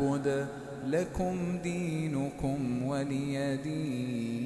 ما أعبد لكم دينكم ولي دين.